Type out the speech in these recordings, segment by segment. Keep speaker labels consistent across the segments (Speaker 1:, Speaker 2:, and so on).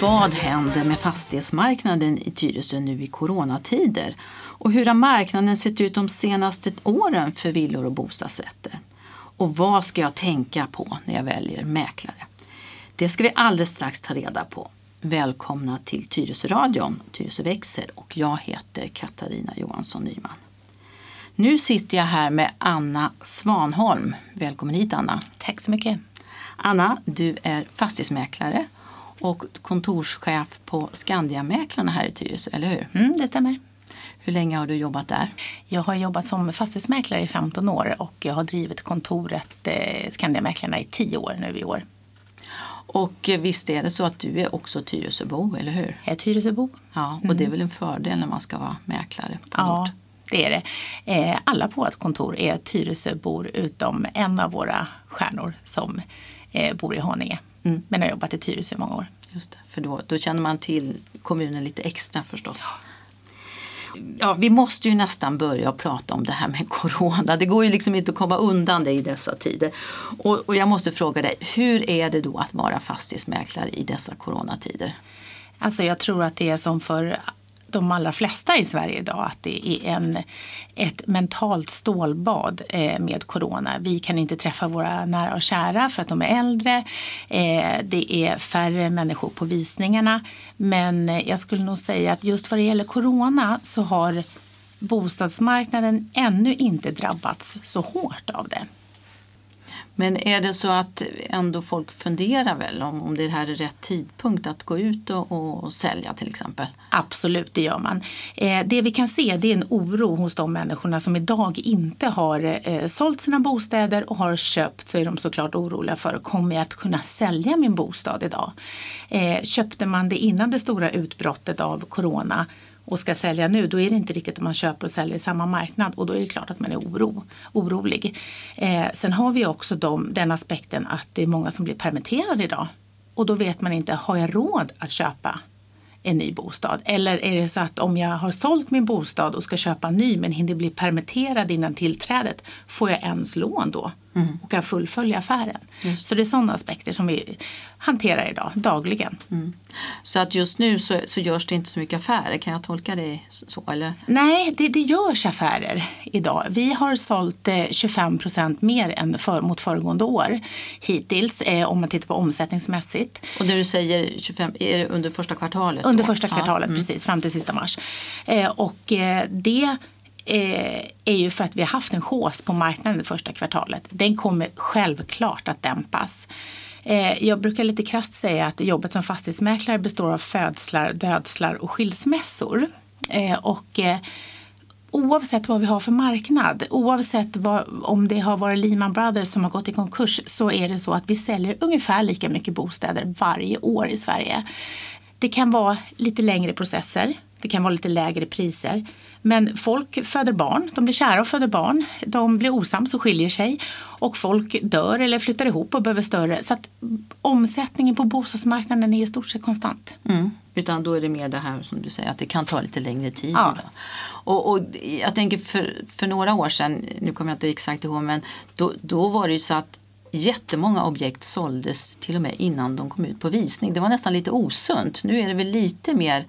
Speaker 1: Vad händer med fastighetsmarknaden i Tyresö nu i coronatider? Och hur har marknaden sett ut de senaste åren för villor och bostadsrätter? Och vad ska jag tänka på när jag väljer mäklare? Det ska vi alldeles strax ta reda på. Välkomna till Tyresöradion, Tyresö växer och jag heter Katarina Johansson Nyman. Nu sitter jag här med Anna Svanholm. Välkommen hit Anna.
Speaker 2: Tack så mycket.
Speaker 1: Anna, du är fastighetsmäklare och kontorschef på Skandiamäklarna här i Tyresö, eller hur?
Speaker 2: Mm, det stämmer.
Speaker 1: Hur länge har du jobbat där?
Speaker 2: Jag har jobbat som fastighetsmäklare i 15 år och jag har drivit kontoret eh, Skandiamäklarna i 10 år nu i år.
Speaker 1: Och visst är det så att du är också Tyresöbo, eller hur?
Speaker 2: Jag är Tyresöbo.
Speaker 1: Ja, och det är väl en fördel när man ska vara mäklare på
Speaker 2: Ja,
Speaker 1: ort?
Speaker 2: det är det. Eh, alla på vårt kontor är Tyresöbor utom en av våra stjärnor som eh, bor i Haninge. Men har jobbat i Tyresö i många år.
Speaker 1: Just det, för då, då känner man till kommunen lite extra förstås. Ja, vi måste ju nästan börja prata om det här med corona. Det går ju liksom inte att komma undan det i dessa tider. Och, och jag måste fråga dig, hur är det då att vara fastighetsmäklare i dessa coronatider?
Speaker 2: Alltså jag tror att det är som för de allra flesta i Sverige idag att det är en, ett mentalt stålbad eh, med corona. Vi kan inte träffa våra nära och kära för att de är äldre. Eh, det är färre människor på visningarna. Men eh, jag skulle nog säga att just vad det gäller corona så har bostadsmarknaden ännu inte drabbats så hårt av det.
Speaker 1: Men är det så att ändå folk funderar väl om, om det här är rätt tidpunkt att gå ut och, och sälja till exempel?
Speaker 2: Absolut, det gör man. Eh, det vi kan se det är en oro hos de människorna som idag inte har eh, sålt sina bostäder och har köpt så är de såklart oroliga för kommer jag att kunna sälja min bostad idag? Eh, köpte man det innan det stora utbrottet av corona och ska sälja nu, då är det inte riktigt att man köper och säljer i samma marknad och då är det klart att man är oro, orolig. Eh, sen har vi också de, den aspekten att det är många som blir permitterade idag och då vet man inte, har jag råd att köpa en ny bostad? Eller är det så att om jag har sålt min bostad och ska köpa en ny men hinner bli permitterad innan tillträdet, får jag ens lån då? Och kan fullfölja affären. Så det är sådana aspekter som vi hanterar idag, dagligen.
Speaker 1: Så att just nu så, så görs det inte så mycket affärer, kan jag tolka det så? Eller?
Speaker 2: Nej, det, det görs affärer idag. Vi har sålt eh, 25 procent mer än för, mot föregående år hittills eh, om man tittar på omsättningsmässigt.
Speaker 1: Och det du säger 25, är det under första kvartalet?
Speaker 2: Under
Speaker 1: då?
Speaker 2: första
Speaker 1: Ja,
Speaker 2: kvartalet,
Speaker 1: mm.
Speaker 2: precis, fram till sista mars. Eh, och eh, det eh, är ju för att vi har haft en hås på marknaden det första kvartalet. Den kommer självklart att dämpas. Eh, jag brukar lite krasst säga att jobbet som fastighetsmäklare består av födslar, dödslar och skilsmässor. Eh, och eh, oavsett vad vi har för marknad, oavsett vad, om det har varit Lehman Brothers som har gått i konkurs så är det så att vi säljer ungefär lika mycket bostäder varje år i Sverige. Det kan vara lite längre processer, det kan vara lite lägre priser. Men folk föder barn, de blir kära och föder barn. De blir osams och skiljer sig. Och folk dör eller flyttar ihop och behöver större. Så att omsättningen på bostadsmarknaden är i stort sett konstant.
Speaker 1: Mm. Utan då är det mer det här som du säger att det kan ta lite längre tid.
Speaker 2: Ja.
Speaker 1: Och, och jag tänker för, för några år sedan, nu kommer jag inte exakt ihåg, men då, då var det ju så att jättemånga objekt såldes till och med innan de kom ut på visning. Det var nästan lite osunt. Nu är det väl lite mer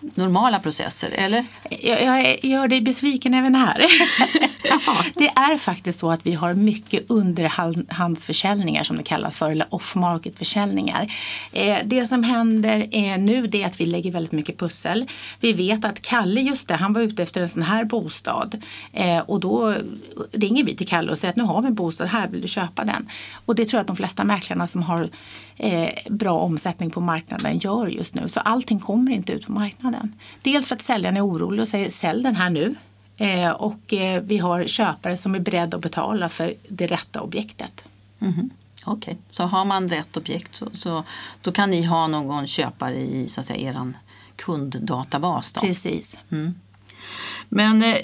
Speaker 1: normala processer, eller?
Speaker 2: Jag, jag gör dig besviken även här. det är faktiskt så att vi har mycket underhandsförsäljningar som det kallas för, eller off-market försäljningar. Eh, det som händer är nu det är att vi lägger väldigt mycket pussel. Vi vet att Kalle, just det, han var ute efter en sån här bostad. Eh, och då ringer vi till Kalle och säger att nu har vi en bostad här, vill du köpa den? Och det tror jag att de flesta mäklarna som har eh, bra omsättning på marknaden gör just nu. Så allting kommer inte ut på marknaden. Dels för att säljaren är orolig och säger sälj den här nu. Eh, och eh, vi har köpare som är beredda att betala för det rätta objektet.
Speaker 1: Mhm. Okej, så har man rätt objekt så, så då kan ni ha någon köpare i så att säga, eran kunddatabas. Då.
Speaker 2: Precis.
Speaker 1: Men eh,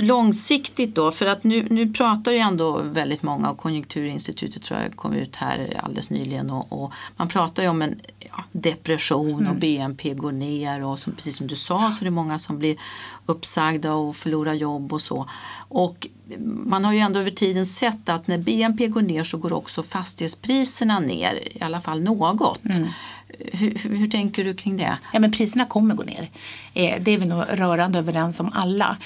Speaker 1: långsiktigt då, för att nu, nu pratar ju ändå väldigt många och Konjunkturinstitutet tror jag kom ut här alldeles nyligen och, och man pratar ju om en depression och BNP går ner och som, precis som du sa så är det många som blir uppsagda och förlorar jobb och så. Och man har ju ändå över tiden sett att när BNP går ner så går också fastighetspriserna ner, i alla fall något. Hur, hur, hur tänker du kring det?
Speaker 2: Ja, men priserna kommer gå ner. Eh, det är vi nog rörande överens om alla.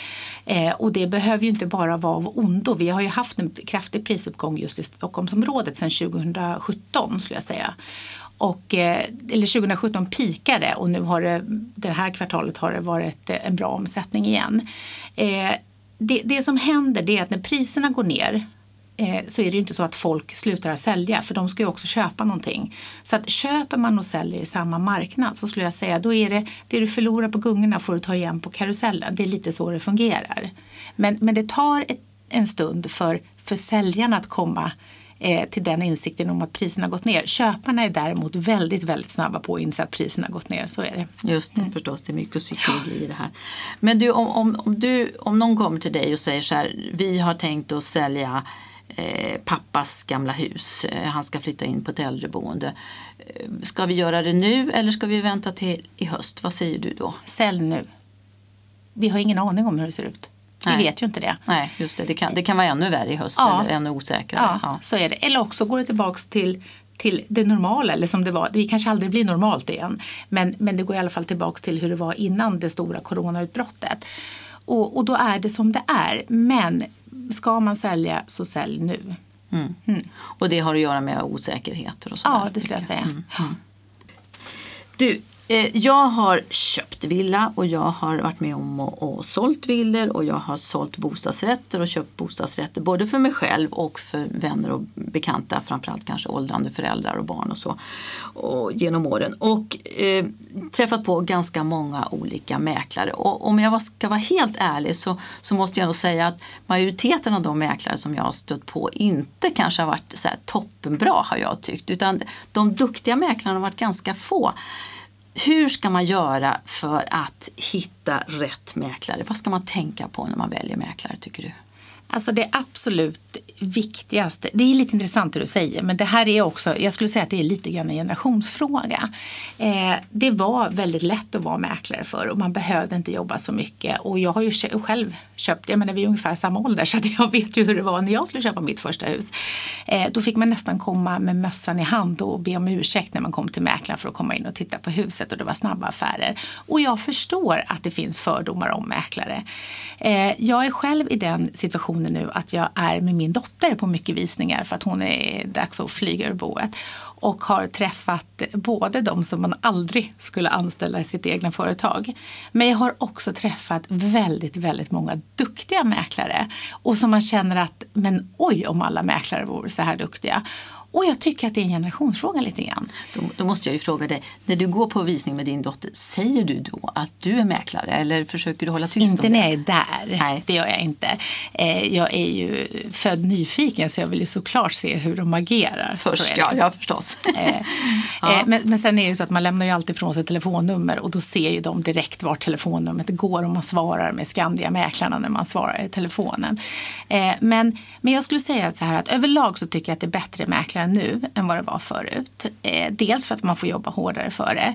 Speaker 2: Eh, och det behöver ju inte bara vara av ondo. Vi har ju haft en kraftig prisuppgång just i Stockholmsområdet sedan 2017 skulle jag säga. Och, eh, eller 2017 pikade och nu har det, det här kvartalet har det varit eh, en bra omsättning igen. Eh, det, det som händer det är att när priserna går ner så är det ju inte så att folk slutar att sälja för de ska ju också köpa någonting. Så att köper man och säljer i samma marknad så skulle jag säga då är det det du förlorar på gungorna får du ta igen på karusellen. Det är lite så det fungerar. Men, men det tar ett, en stund för, för säljarna att komma eh, till den insikten om att priserna har gått ner. Köparna är däremot väldigt, väldigt snabba på att inse att priserna har gått ner. Så är det.
Speaker 1: Just det, förstås. Det är mycket psykologi i det här. Men du, om, om, om, du, om någon kommer till dig och säger så här, vi har tänkt att sälja eh, pappas gamla hus, eh, han ska flytta in på ett äldreboende. Eh, Ska vi göra det nu eller ska vi vänta till i höst? Vad säger du då?
Speaker 2: Sälj nu. Vi har ingen aning om hur det ser ut. Vi
Speaker 1: Nej.
Speaker 2: vet ju inte det.
Speaker 1: Nej, just det. Det kan, det kan vara ännu värre i höst
Speaker 2: Ja.
Speaker 1: eller ännu osäkrare.
Speaker 2: Ja, så är det. Eller också går det tillbaks till till det normala, eller som det var. Det kanske aldrig blir normalt igen. Men, men det går i alla fall tillbaks till hur det var innan det stora coronautbrottet. Och, och då är det som det är. Men ska man sälja så sälj nu.
Speaker 1: Och det har att göra med osäkerheter och sådär.
Speaker 2: Ja, det skulle jag säga.
Speaker 1: Du, eh, Eh, jag har köpt villa och jag har varit med om och, och sålt villor och jag har sålt bostadsrätter och köpt bostadsrätter både för mig själv och för vänner och bekanta, framförallt kanske åldrande föräldrar och barn och så och genom åren. Och eh, träffat på ganska många olika mäklare och om jag ska vara helt ärlig så, så måste jag nog säga att majoriteten av de mäklare som jag har stött på inte kanske har varit så här toppenbra har jag tyckt utan de duktiga mäklarna har varit ganska få. Hur ska man göra för att hitta rätt mäklare? Vad ska man tänka på när man väljer mäklare tycker du?
Speaker 2: Alltså det absolut viktigaste, det är lite intressant det du säger, men det här är också, jag skulle säga att det är lite grann en generationsfråga. Eh, det var väldigt lätt att vara mäklare för och man behövde inte jobba så mycket. Och jag har ju själv köpt, jag menar vi är ungefär samma ålder så att jag vet ju hur det var när jag skulle köpa mitt första hus. Eh, då fick man nästan komma med mössan i hand och be om ursäkt när man kom till mäklaren för att komma in och titta på huset och det var snabba affärer. Och jag förstår att det finns fördomar om mäklare. Eh, jag är själv i den situationen nu att jag är med min dotter på mycket visningar för att hon är dags att flyga ur boet. Och har träffat både de som man aldrig skulle anställa i sitt egna företag. Men jag har också träffat väldigt, väldigt många duktiga mäklare. Och som man känner att, men oj om alla mäklare vore så här duktiga. Och jag tycker att det är en generationsfråga lite grann.
Speaker 1: Då, då måste jag ju fråga dig, när du går på visning med din dotter, säger du då att du är mäklare eller försöker du hålla tyst
Speaker 2: Inte
Speaker 1: om det?
Speaker 2: när jag är där.
Speaker 1: Nej.
Speaker 2: Det gör jag inte. Eh, jag är ju född nyfiken så jag vill ju såklart se hur de agerar.
Speaker 1: Först, ja, ja förstås.
Speaker 2: Eh, eh, men, men sen är det så att man lämnar ju alltid ifrån sig telefonnummer och då ser ju de direkt var telefonnumret går om man svarar med Skandia-mäklarna när man svarar i telefonen. Eh, men, men jag skulle säga så här att överlag så tycker jag att det är bättre mäklare nu än vad det var förut. Eh, dels för att man får jobba hårdare för det.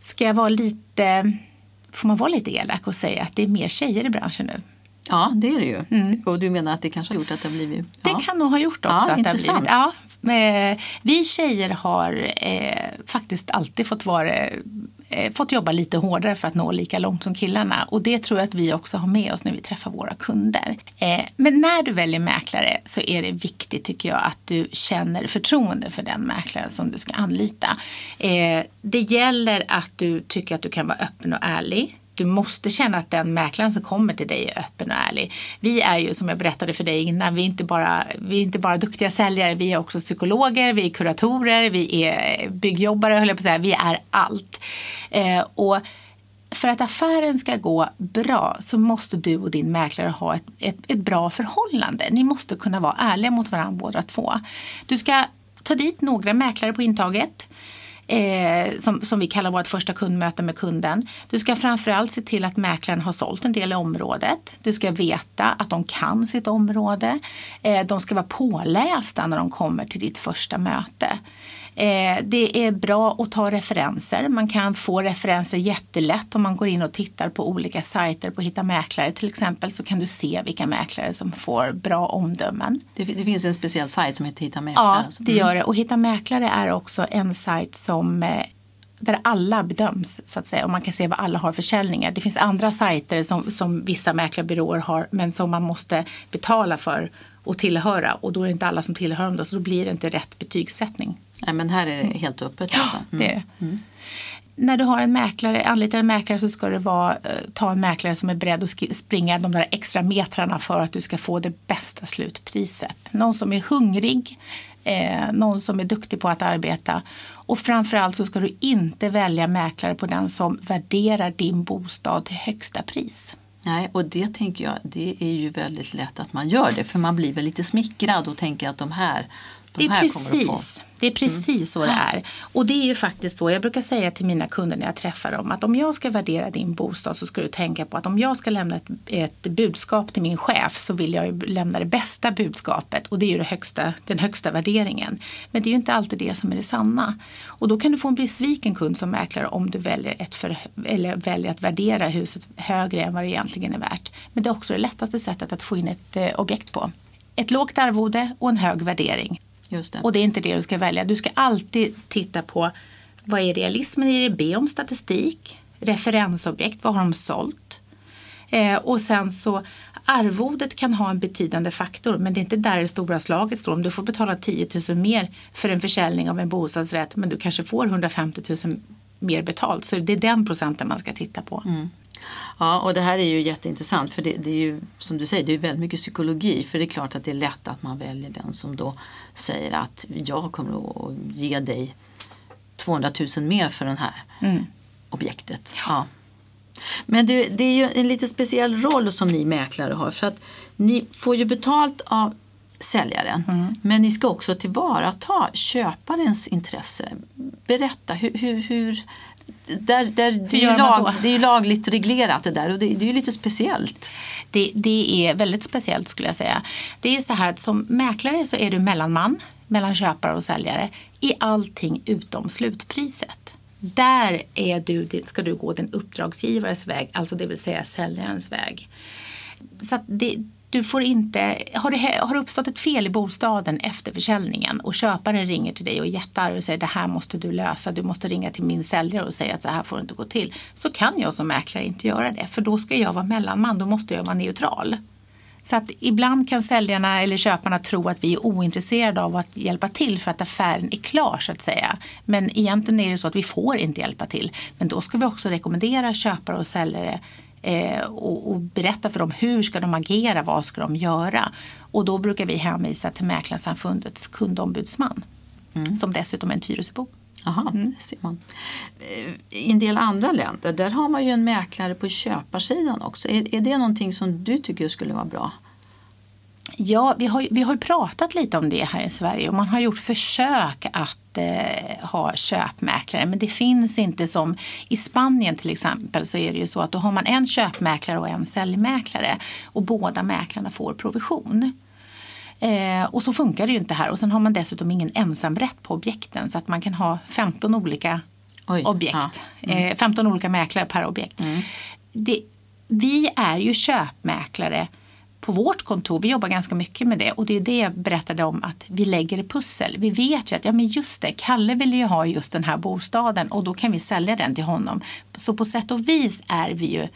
Speaker 2: Ska jag vara lite, får man vara lite elak och säga att det är mer tjejer i branschen nu?
Speaker 1: Ja, det är det ju. Och du menar att det kanske har gjort att det har blivit...
Speaker 2: Mm. Det
Speaker 1: ja.
Speaker 2: kan nog ha gjort också.
Speaker 1: Ja,
Speaker 2: att det har
Speaker 1: intressant.
Speaker 2: blivit, ja, Eh, vi tjejer har eh, faktiskt alltid fått, vara, eh, fått jobba lite hårdare för att nå lika långt som killarna. Och det tror jag att vi också har med oss när vi träffar våra kunder. Eh, men när du väljer mäklare så är det viktigt tycker jag att du känner förtroende för den mäklare som du ska anlita. Eh, det gäller att du tycker att du kan vara öppen och ärlig. Du måste känna att den mäklaren som kommer till dig är öppen och ärlig. Vi är ju som jag berättade för dig innan, vi är inte bara, vi är inte bara duktiga säljare, vi är också psykologer, vi är kuratorer, vi är byggjobbare, höll jag på att säga, vi är allt. Eh, och för att affären ska gå bra så måste du och din mäklare ha ett, ett, ett bra förhållande. Ni måste kunna vara ärliga mot varandra båda två. Du ska ta dit några mäklare på intaget eh, som, som vi kallar vårt första kundmöte med kunden. Du ska framförallt se till att mäklaren har sålt en del i området. Du ska veta att de kan sitt område. Eh, de ska vara pålästa när de kommer till ditt första möte. Eh, det är bra att ta referenser. Man kan få referenser jättelätt om man går in och tittar på olika sajter på Hitta Mäklare till exempel så kan du se vilka mäklare som får bra omdömen.
Speaker 1: Det, det finns en speciell sajt som heter Hitta Mäklare.
Speaker 2: Ja,
Speaker 1: alltså.
Speaker 2: det gör det. Och Hitta Mäklare är också en sajt som eh, där alla bedöms så att säga och man kan se vad alla har för försäljningar. Det finns andra sajter som, som vissa mäklarbyråer har men som man måste betala för och tillhöra och då är det inte alla som tillhör dem då, så då blir det inte rätt betygssättning.
Speaker 1: Nej, men här är det helt öppet. Alltså.
Speaker 2: Ja, det är det. När du har en mäklare, anlitar en mäklare så ska du vara, eh, ta en mäklare som är beredd att springa de där extra metrarna för att du ska få det bästa slutpriset. Någon som är hungrig, eh, någon som är duktig på att arbeta och framförallt så ska du inte välja mäklare på den som värderar din bostad till högsta pris.
Speaker 1: Nej, och det tänker jag, det är ju väldigt lätt att man gör det för man blir väl lite smickrad och tänker att de här,
Speaker 2: Det är,
Speaker 1: här kommer att få. Mm.
Speaker 2: precis, det är precis så det är. Och det är ju faktiskt så, jag brukar säga till mina kunder när jag träffar dem att om jag ska värdera din bostad så ska du tänka på att om jag ska lämna ett, ett budskap till min chef så vill jag ju lämna det bästa budskapet och det är ju det högsta, den högsta värderingen. Men det är ju inte alltid det som är det sanna. Och då kan du få en besviken kund som mäklare om du väljer, ett för, eller väljer att värdera huset högre än vad det egentligen är värt. Men det är också det lättaste sättet att få in ett eh, objekt på. Ett lågt arvode och en hög värdering.
Speaker 1: Det.
Speaker 2: Och det är inte det du ska välja. Du ska alltid titta på vad är realismen i det? Be om statistik, referensobjekt, vad har de sålt? Eh, och sen så arvodet kan ha en betydande faktor men det är inte där det stora slaget står. Om du får betala 10 000 mer för en försäljning av en bostadsrätt men du kanske får 150 000 mer betalt så det är den procenten man ska titta på.
Speaker 1: Ja, och det här är ju jätteintressant för det, det är ju som du säger, det är väldigt mycket psykologi för det är klart att det är lätt att man väljer den som då säger att jag kommer att ge dig 200 000 mer för det här objektet. Ja. Men du, det är ju en lite speciell roll som ni mäklare har för att ni får ju betalt av säljaren men ni ska också tillvarata köparens intresse. Berätta, hur, hur, hur där, där, det, är lag, det är ju lagligt reglerat det där och det, det är ju lite speciellt.
Speaker 2: Det, det är väldigt speciellt skulle jag säga. Det är så här att som mäklare så är du mellanman mellan köpare och säljare i allting utom slutpriset. Där är du, ska du gå den uppdragsgivares väg, alltså det vill säga säljarens väg. Så det, du får inte, har, det, har det uppstått ett fel i bostaden efter försäljningen och köparen ringer till dig och är jättearg och säger det här måste du lösa, du måste ringa till min säljare och säga att så här får det inte gå till. Så kan jag som mäklare inte göra det för då ska jag vara mellanman, då måste jag vara neutral. Så att ibland kan säljarna eller köparna tro att vi är ointresserade av att hjälpa till för att affären är klar så att säga. Men egentligen är det så att vi får inte hjälpa till. Men då ska vi också rekommendera köpare och säljare eh, och, och berätta för dem hur ska de agera, vad ska de göra. Och då brukar vi hänvisa till Mäklarsamfundets kundombudsman som dessutom är en Tyresöbo.
Speaker 1: Jaha, det ser man. Eh, I en del andra länder där har man ju en mäklare på köparsidan också. Är, är det någonting som du tycker skulle vara bra?
Speaker 2: Ja, vi har, ju- vi har ju pratat lite om det här i Sverige och man har gjort försök att eh, ha köpmäklare men det finns inte som i Spanien till exempel så är det ju så att då har man en köpmäklare och en säljmäklare och båda mäklarna får provision. Eh, och så funkar det ju inte här och sen har man dessutom ingen ensamrätt på objekten så att man kan ha 15 olika
Speaker 1: Oj,
Speaker 2: objekt.
Speaker 1: ja. Mm.
Speaker 2: Eh, 15 olika mäklare per objekt. Det, vi är ju köpmäklare på vårt kontor. Vi jobbar ganska mycket med det och det är det jag berättade om att vi lägger pussel. Vi vet ju att ja, men just det, Kalle vill ju ha just den här bostaden och då kan vi sälja den till honom. Så på sätt och vis är vi ju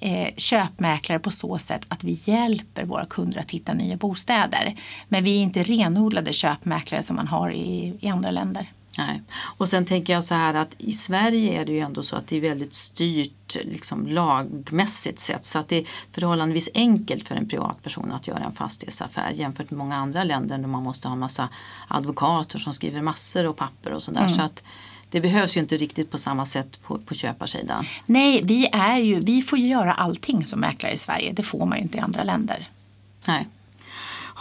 Speaker 2: eh, köpmäklare på så sätt att vi hjälper våra kunder att hitta nya bostäder. Men vi är inte renodlade köpmäklare som man har i, i andra länder.
Speaker 1: Nej. Och sen tänker jag så här att i Sverige är det ju ändå så att det är väldigt styrt liksom lagmässigt sett så att det är förhållandevis enkelt för en privatperson att göra en fastighetsaffär jämfört med många andra länder där man måste ha massa advokater som skriver massor och papper och sådär. Så att det behövs ju inte riktigt på samma sätt på, på köparsidan.
Speaker 2: Nej, vi, är ju, vi får ju göra allting som mäklare i Sverige. Det får man ju inte i andra länder.
Speaker 1: Nej.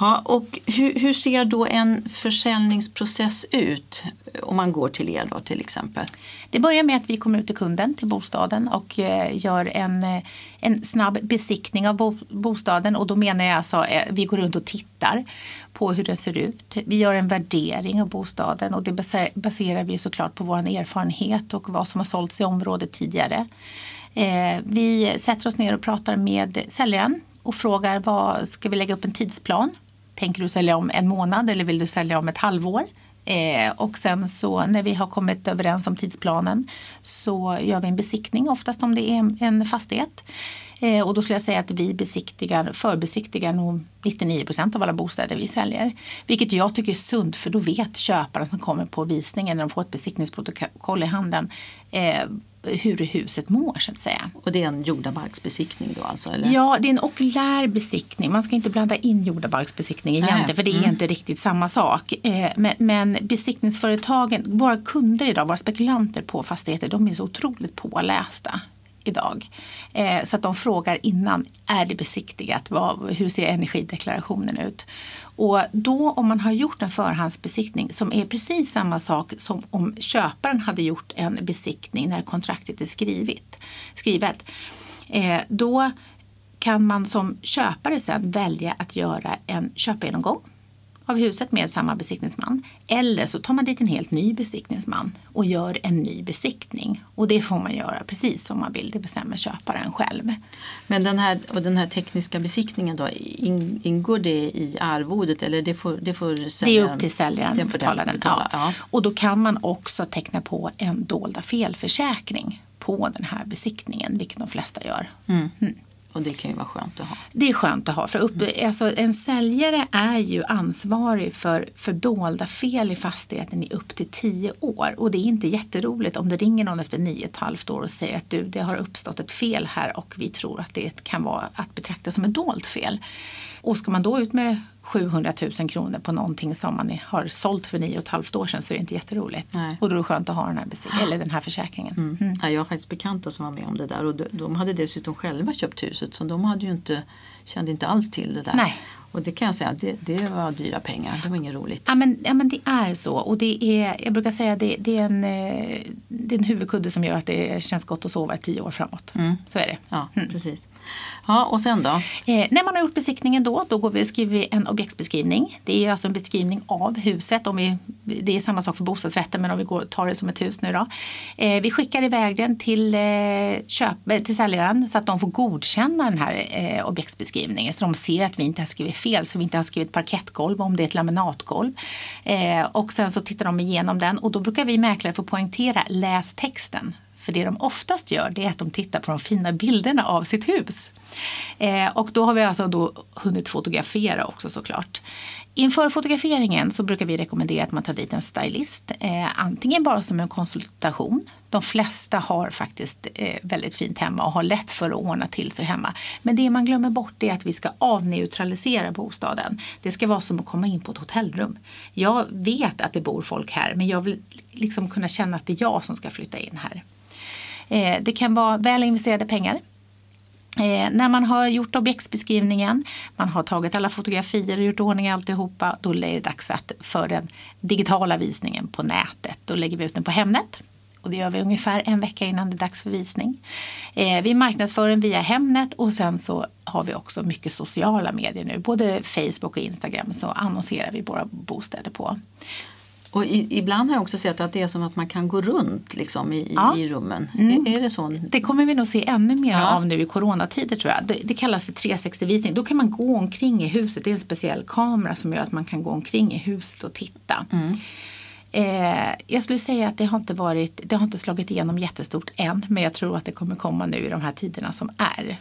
Speaker 1: Ja, och hur, hur ser då en försäljningsprocess ut om man går till er då till exempel?
Speaker 2: Det börjar med att vi kommer ut till kunden, till bostaden och eh, gör en, eh, en snabb besiktning av bo, bostaden. Och då menar jag alltså eh, vi går runt och tittar på hur den ser ut. Vi gör en värdering av bostaden och det baserar vi såklart på vår erfarenhet och vad som har sålts i området tidigare. Vi sätter oss ner och pratar med säljaren och frågar vad ska vi lägga upp en tidsplan? Tänker du sälja om en månad eller vill du sälja om ett halvår? Eh, och sen så när vi har kommit överens om tidsplanen så gör vi en besiktning, oftast om det är en fastighet. Eh, och då skulle jag säga att vi besiktigar, förbesiktigar nog 99 procent av alla bostäder vi säljer. Vilket jag tycker är sunt för då vet köparen som kommer på visningen när de får ett besiktningsprotokoll i handen eh, hur huset mår så att säga.
Speaker 1: Och det är en jordabalksbesiktning då alltså? Eller?
Speaker 2: Ja, det är en okulär besiktning. Man ska inte blanda in jordabalksbesiktning egentligen Nej. för det är mm. inte riktigt samma sak. Eh, men, men besiktningsföretagen, våra kunder idag, våra spekulanter på fastigheter, de är så otroligt pålästa idag. Eh, så att de frågar innan, är det besiktigat? Vad, hur ser energideklarationen ut? Och då om man har gjort en förhandsbesiktning som är precis samma sak som om köparen hade gjort en besiktning när kontraktet är skrivit, skrivet. Eh, då kan man som köpare sen välja att göra en köpgenomgång av huset med samma besiktningsman. Eller så tar man dit en helt ny besiktningsman och gör en ny besiktning. Och det får man göra precis som man vill, det bestämmer köparen själv.
Speaker 1: Men den här, och den här tekniska besiktningen då, ingår det i arvodet eller det får, det får
Speaker 2: säljaren? Det är upp till säljaren att betala den. Betala, ja. Och då kan man också teckna på en dolda felförsäkring på den här besiktningen, vilket de flesta gör. Mm. Mm.
Speaker 1: Och det kan ju vara skönt att ha.
Speaker 2: Det är skönt att ha. För upp, mm. alltså, en säljare är ju ansvarig för, för dolda fel i fastigheten i upp till tio år. Och det är inte jätteroligt om det ringer någon efter nio och ett halvt år och säger att du, det har uppstått ett fel här och vi tror att det kan vara att betrakta som ett dolt fel. Och ska man då ut med 700 000 kronor på någonting som man har sålt för nio och ett halvt år sedan så är det inte jätteroligt. Nej. Och då är det skönt att ha den här, eller den här försäkringen.
Speaker 1: Mm. Mm. Ja, jag har faktiskt bekanta som var med om det där och de, de hade dessutom själva köpt huset så de hade ju inte, kände inte alls till det där.
Speaker 2: Nej.
Speaker 1: Och det kan jag säga, det, det var dyra pengar. Det var inget roligt.
Speaker 2: Ja men, ja men det är så. Och det är, jag brukar säga det, det, är en, eh, det är en huvudkudde som gör att det känns gott att sova i tio år framåt. Mm. Så är det.
Speaker 1: Ja, mm. precis. Ja, och sen då?
Speaker 2: Eh, när man har gjort besiktningen då, då går vi, skriver vi en objektsbeskrivning. Det är alltså en beskrivning av huset. Om vi, det är samma sak för bostadsrätten men om vi går, tar det som ett hus nu då. Eh, vi skickar iväg den till, eh, köp, eh, till säljaren så att de får godkänna den här eh, objektsbeskrivningen. Så de ser att vi inte har skrivit fel, så vi inte har skrivit parkettgolv om det är ett laminatgolv. Eh, och sen så tittar de igenom den och då brukar vi mäklare få poängtera läs texten för det de oftast gör det är att de tittar på de fina bilderna av sitt hus. Eh, och då har vi alltså då hunnit fotografera också såklart. Inför fotograferingen så brukar vi rekommendera att man tar dit en stylist. Eh, antingen bara som en konsultation. De flesta har faktiskt eh, väldigt fint hemma och har lätt för att ordna till sig hemma. Men det man glömmer bort är att vi ska avneutralisera bostaden. Det ska vara som att komma in på ett hotellrum. Jag vet att det bor folk här men jag vill liksom kunna känna att det är jag som ska flytta in här. Eh, det kan vara väl investerade pengar. Eh, när man har gjort objektsbeskrivningen, man har tagit alla fotografier och gjort ordning alltihopa, då är det dags att för den digitala visningen på nätet. Då lägger vi ut den på Hemnet. Och det gör vi ungefär en vecka innan det är dags för visning. Eh, vi marknadsför den via Hemnet och sen så har vi också mycket sociala medier nu. Både Facebook och Instagram så annonserar vi våra bostäder på.
Speaker 1: Och i, ibland har jag också sett att det är som att man kan gå runt liksom, i, ja. i rummen. Mm. Är, är, det så?
Speaker 2: Det kommer vi nog se ännu mer ja. av nu i coronatider tror jag. Det, det kallas för 360-visning. Då kan man gå omkring i huset. Det är en speciell kamera som gör att man kan gå omkring i huset och titta. Mm. Eh, jag skulle säga att det har inte varit, det har inte slagit igenom jättestort än men jag tror att det kommer komma nu i de här tiderna som är.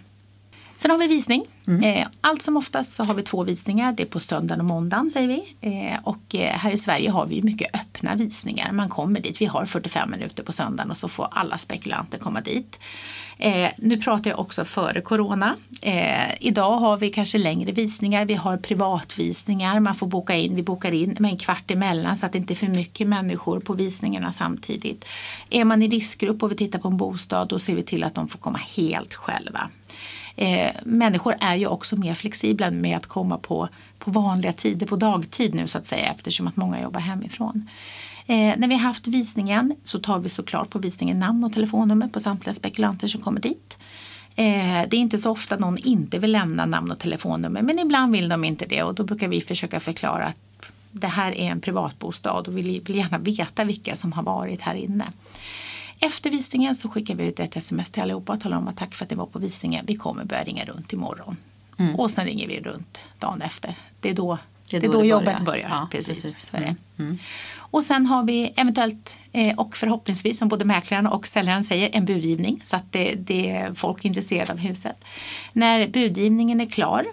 Speaker 2: Sen har vi visning. Mm. Eh, allt som oftast så har vi två visningar. Det är på söndagen och måndagen säger vi. Eh, och eh, här i Sverige har vi mycket öppna visningar. Man kommer dit. Vi har 45 minuter på söndagen och så får alla spekulanter komma dit. nu pratar jag också före corona. idag har vi kanske längre visningar. Vi har privatvisningar. Man får boka in. Vi bokar in med en kvart emellan så att det inte är för mycket människor på visningarna samtidigt. Är man i riskgrupp och vi tittar på en bostad då ser vi till att de får komma helt själva. Eh, människor är ju också mer flexibla med att komma på på vanliga tider, på dagtid nu så att säga eftersom att många jobbar hemifrån. Eh, när vi har haft visningen så tar vi såklart på visningen namn och telefonnummer på samtliga spekulanter som kommer dit. Eh, det är inte så ofta någon inte vill lämna namn och telefonnummer men ibland vill de inte det och då brukar vi försöka förklara att det här är en privatbostad och vi vill gärna veta vilka som har varit här inne. Efter visningen så skickar vi ut ett sms till allihopa och talar om att tack för att ni var på visningen. Vi kommer börja ringa runt imorgon. Mm. Och sen ringer vi runt dagen efter. Det är då, det är då, det är då jobbet börjar. börjar. Ja, precis. precis. Mm. Mm. Och sen har vi eventuellt eh, och förhoppningsvis som både mäklaren och säljaren säger en budgivning så att det, det är folk intresserade av huset. När budgivningen är klar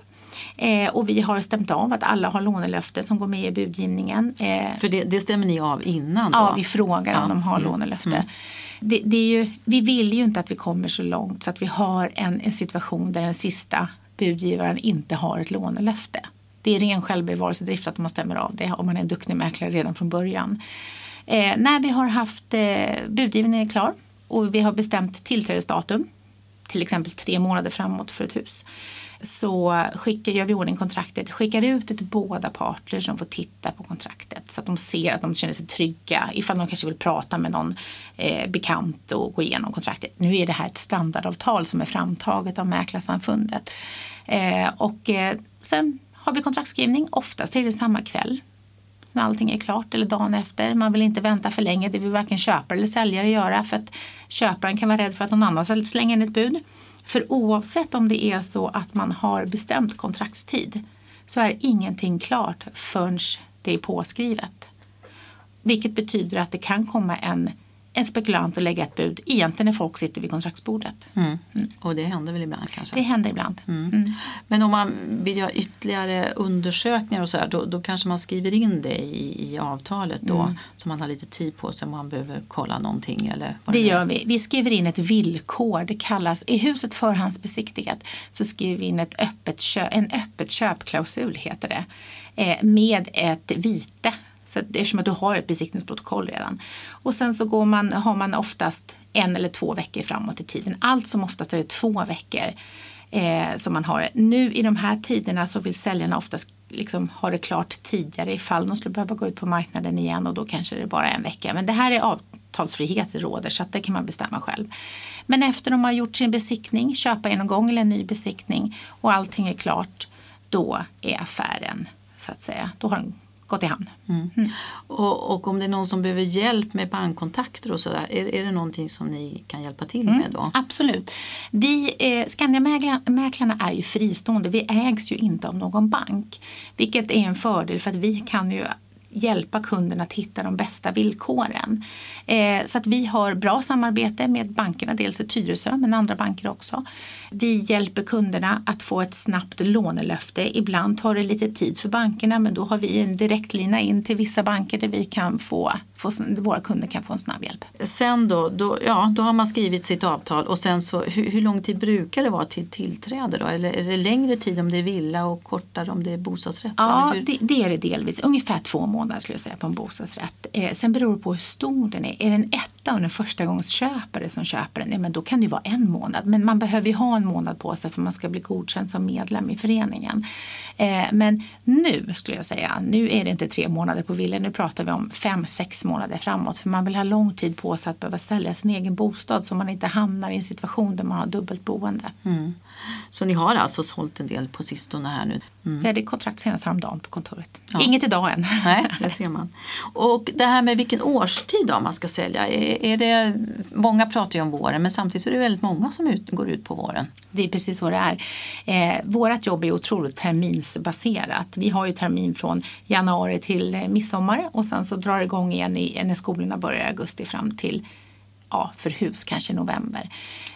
Speaker 2: Eh, och vi har stämt av att alla har lånelöfte som går med i budgivningen.
Speaker 1: Eh, För det, det stämmer ni av innan? Då?
Speaker 2: Ja, vi frågar ja. om de har mm. lånelöfte. Mm. Det, det, är ju, vi vill ju inte att vi kommer så långt så att vi har en, en situation där den sista budgivaren inte har ett lånelöfte. Det är ren självbevarelsedrift att man stämmer av det om man är en duktig mäklare redan från början. Eh, när vi har haft eh, budgivningen klar och vi har bestämt tillträdesdatum, till exempel tre månader framåt för ett hus, så skickar, gör vi ordning kontraktet, skickar ut det till båda parter som får titta på kontraktet så att de ser att de känner sig trygga ifall de kanske vill prata med någon eh, bekant och gå igenom kontraktet. Nu är det här ett standardavtal som är framtaget av Mäklarsamfundet. Eh, och eh, sen har vi kontraktskrivning, oftast är det samma kväll när allting är klart eller dagen efter. Man vill inte vänta för länge, det vill varken köpare eller säljare göra för att köparen kan vara rädd för att någon annan ska slänga in ett bud. För oavsett om det är så att man har bestämt kontraktstid så är ingenting klart förrän det är påskrivet. Vilket betyder att det kan komma en en spekulant och lägga ett bud egentligen när folk sitter vid kontraktsbordet.
Speaker 1: Mm. Mm. Och det händer väl ibland kanske?
Speaker 2: Det händer ibland. Mm. mm.
Speaker 1: Men om man vill göra ytterligare undersökningar och så här, då, då kanske man skriver in det i, i avtalet då mm. så man har lite tid på sig om man behöver kolla någonting eller
Speaker 2: Det, det gör vi. Vi skriver in ett villkor. Det kallas, är huset förhandsbesiktigat så skriver vi in ett öppet köp, en öppet köpklausul heter det eh, med ett vite så eftersom att du har ett besiktningsprotokoll redan. Och sen så går man, har man oftast en eller två veckor framåt i tiden. Allt som oftast är det två veckor eh, som man har. Nu i de här tiderna så vill säljarna oftast liksom ha det klart tidigare ifall de skulle behöva gå ut på marknaden igen och då kanske det är bara en vecka. Men det här är avtalsfrihet det råder så att det kan man bestämma själv. Men efter de har gjort sin besiktning, köpa en gång eller en ny besiktning och allting är klart, då är affären så att säga, då har de gått i hamn. Mm.
Speaker 1: Mm. Och, och, om det är någon som behöver hjälp med bankkontakter och sådär, är, är det någonting som ni kan hjälpa till mm, med då?
Speaker 2: Absolut. Vi, eh, Skandiamäklarna är ju fristående, vi ägs ju inte av någon bank. Vilket är en fördel för att vi kan ju hjälpa kunden att hitta de bästa villkoren. Eh, så att vi har bra samarbete med bankerna, dels i Tyresö men andra banker också. Vi hjälper kunderna att få ett snabbt lånelöfte. Ibland tar det lite tid för bankerna men då har vi en direktlina in till vissa banker där vi kan få, få, våra kunder kan få en snabb hjälp.
Speaker 1: Sen då, då, ja, då har man skrivit sitt avtal och sen så hur, hur lång tid brukar det vara till tillträde då? Eller är det längre tid om det är villa och kortare om det är bostadsrätt?
Speaker 2: Ja, det, det, är det delvis. Ungefär två månader skulle jag säga på en bostadsrätt. Eh, sen beror det på hur stor den är. Är det en etta och en förstagångsköpare som köper den, ja, men då kan det vara en månad. Men man behöver ju ha en månad på sig för man ska bli godkänd som medlem i föreningen. Eh, men nu skulle jag säga, nu är det inte tre månader på villan, nu pratar vi om fem, sex månader framåt. För man vill ha lång tid på sig att behöva sälja sin egen bostad så man inte hamnar i en situation där man har dubbelt boende. Mm.
Speaker 1: Så ni har alltså sålt en del på sistone här nu?
Speaker 2: Mm. Vi hade kontrakt senast häromdagen på kontoret. Ja. Inget idag än.
Speaker 1: Nej, det ser man. Och det här med vilken årstid då man ska sälja. Är, är det, många pratar ju om våren men samtidigt är det väldigt många som ut, går ut på våren.
Speaker 2: Det är precis så det är. Eh, vårat jobb är otroligt terminsbaserat. Vi har ju termin från januari till eh, midsommar och sen så drar det igång igen i, när skolorna börjar i augusti fram till ja, för hus kanske november.